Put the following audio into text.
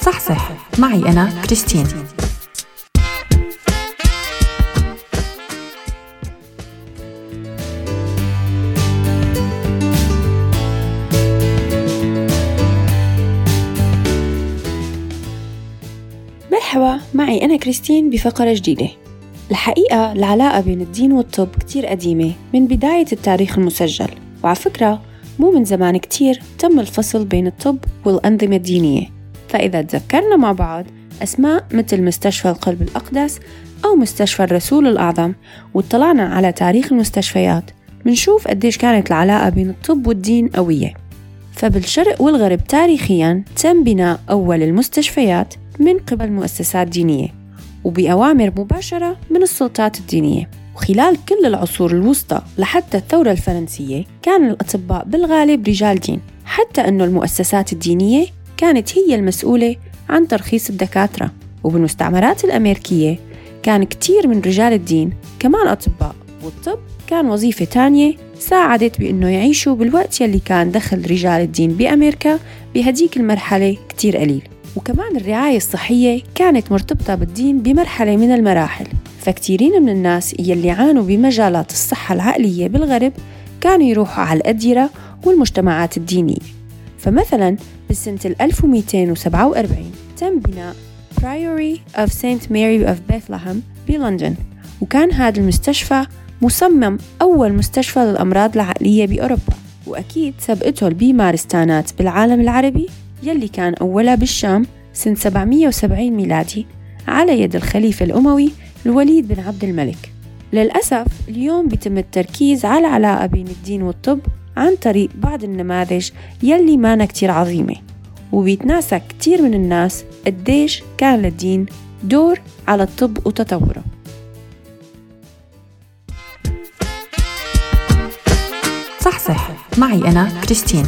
صح معي أنا كريستين. مرحبا معي أنا كريستين بفقرة جديدة. الحقيقة العلاقة بين الدين والطب كتير قديمة من بداية التاريخ المسجل وعلى فكرة مو من زمان كتير تم الفصل بين الطب والأنظمة الدينية. فإذا تذكرنا مع بعض أسماء مثل مستشفى القلب الأقدس أو مستشفى الرسول الأعظم واطلعنا على تاريخ المستشفيات منشوف قديش كانت العلاقة بين الطب والدين قوية. فبالشرق والغرب تاريخيا تم بناء أول المستشفيات من قبل مؤسسات دينية وبأوامر مباشرة من السلطات الدينية. وخلال كل العصور الوسطى لحتى الثورة الفرنسية كان الأطباء بالغالب رجال دين حتى أنه المؤسسات الدينية كانت هي المسؤولة عن ترخيص الدكاترة وبالمستعمرات الأمريكية كان كتير من رجال الدين كمان أطباء والطب كان وظيفة تانية ساعدت بأنه يعيشوا بالوقت يلي كان دخل رجال الدين بأمريكا بهديك المرحلة كتير قليل. وكمان الرعاية الصحية كانت مرتبطة بالدين بمرحلة من المراحل. فكتيرين من الناس يلي عانوا بمجالات الصحة العقلية بالغرب كانوا يروحوا على الأديرة والمجتمعات الدينية. فمثلا بسنة 1247 تم بناء Priory of St. Mary of Bethlehem بلندن. وكان هذا المستشفى مصمم أول مستشفى للأمراض العقلية بأوروبا. وأكيد سبقته البيمارستانات بالعالم العربي يلي كان أولها بالشام سنة 770 ميلادي على يد الخليفة الأموي الوليد بن عبد الملك. للأسف اليوم بيتم التركيز على العلاقة بين الدين والطب عن طريق بعض النماذج يلي مانا كتير عظيمة. وبيتناسى كتير من الناس قديش كان للدين دور على الطب وتطوره. صح صح معي أنا كريستين.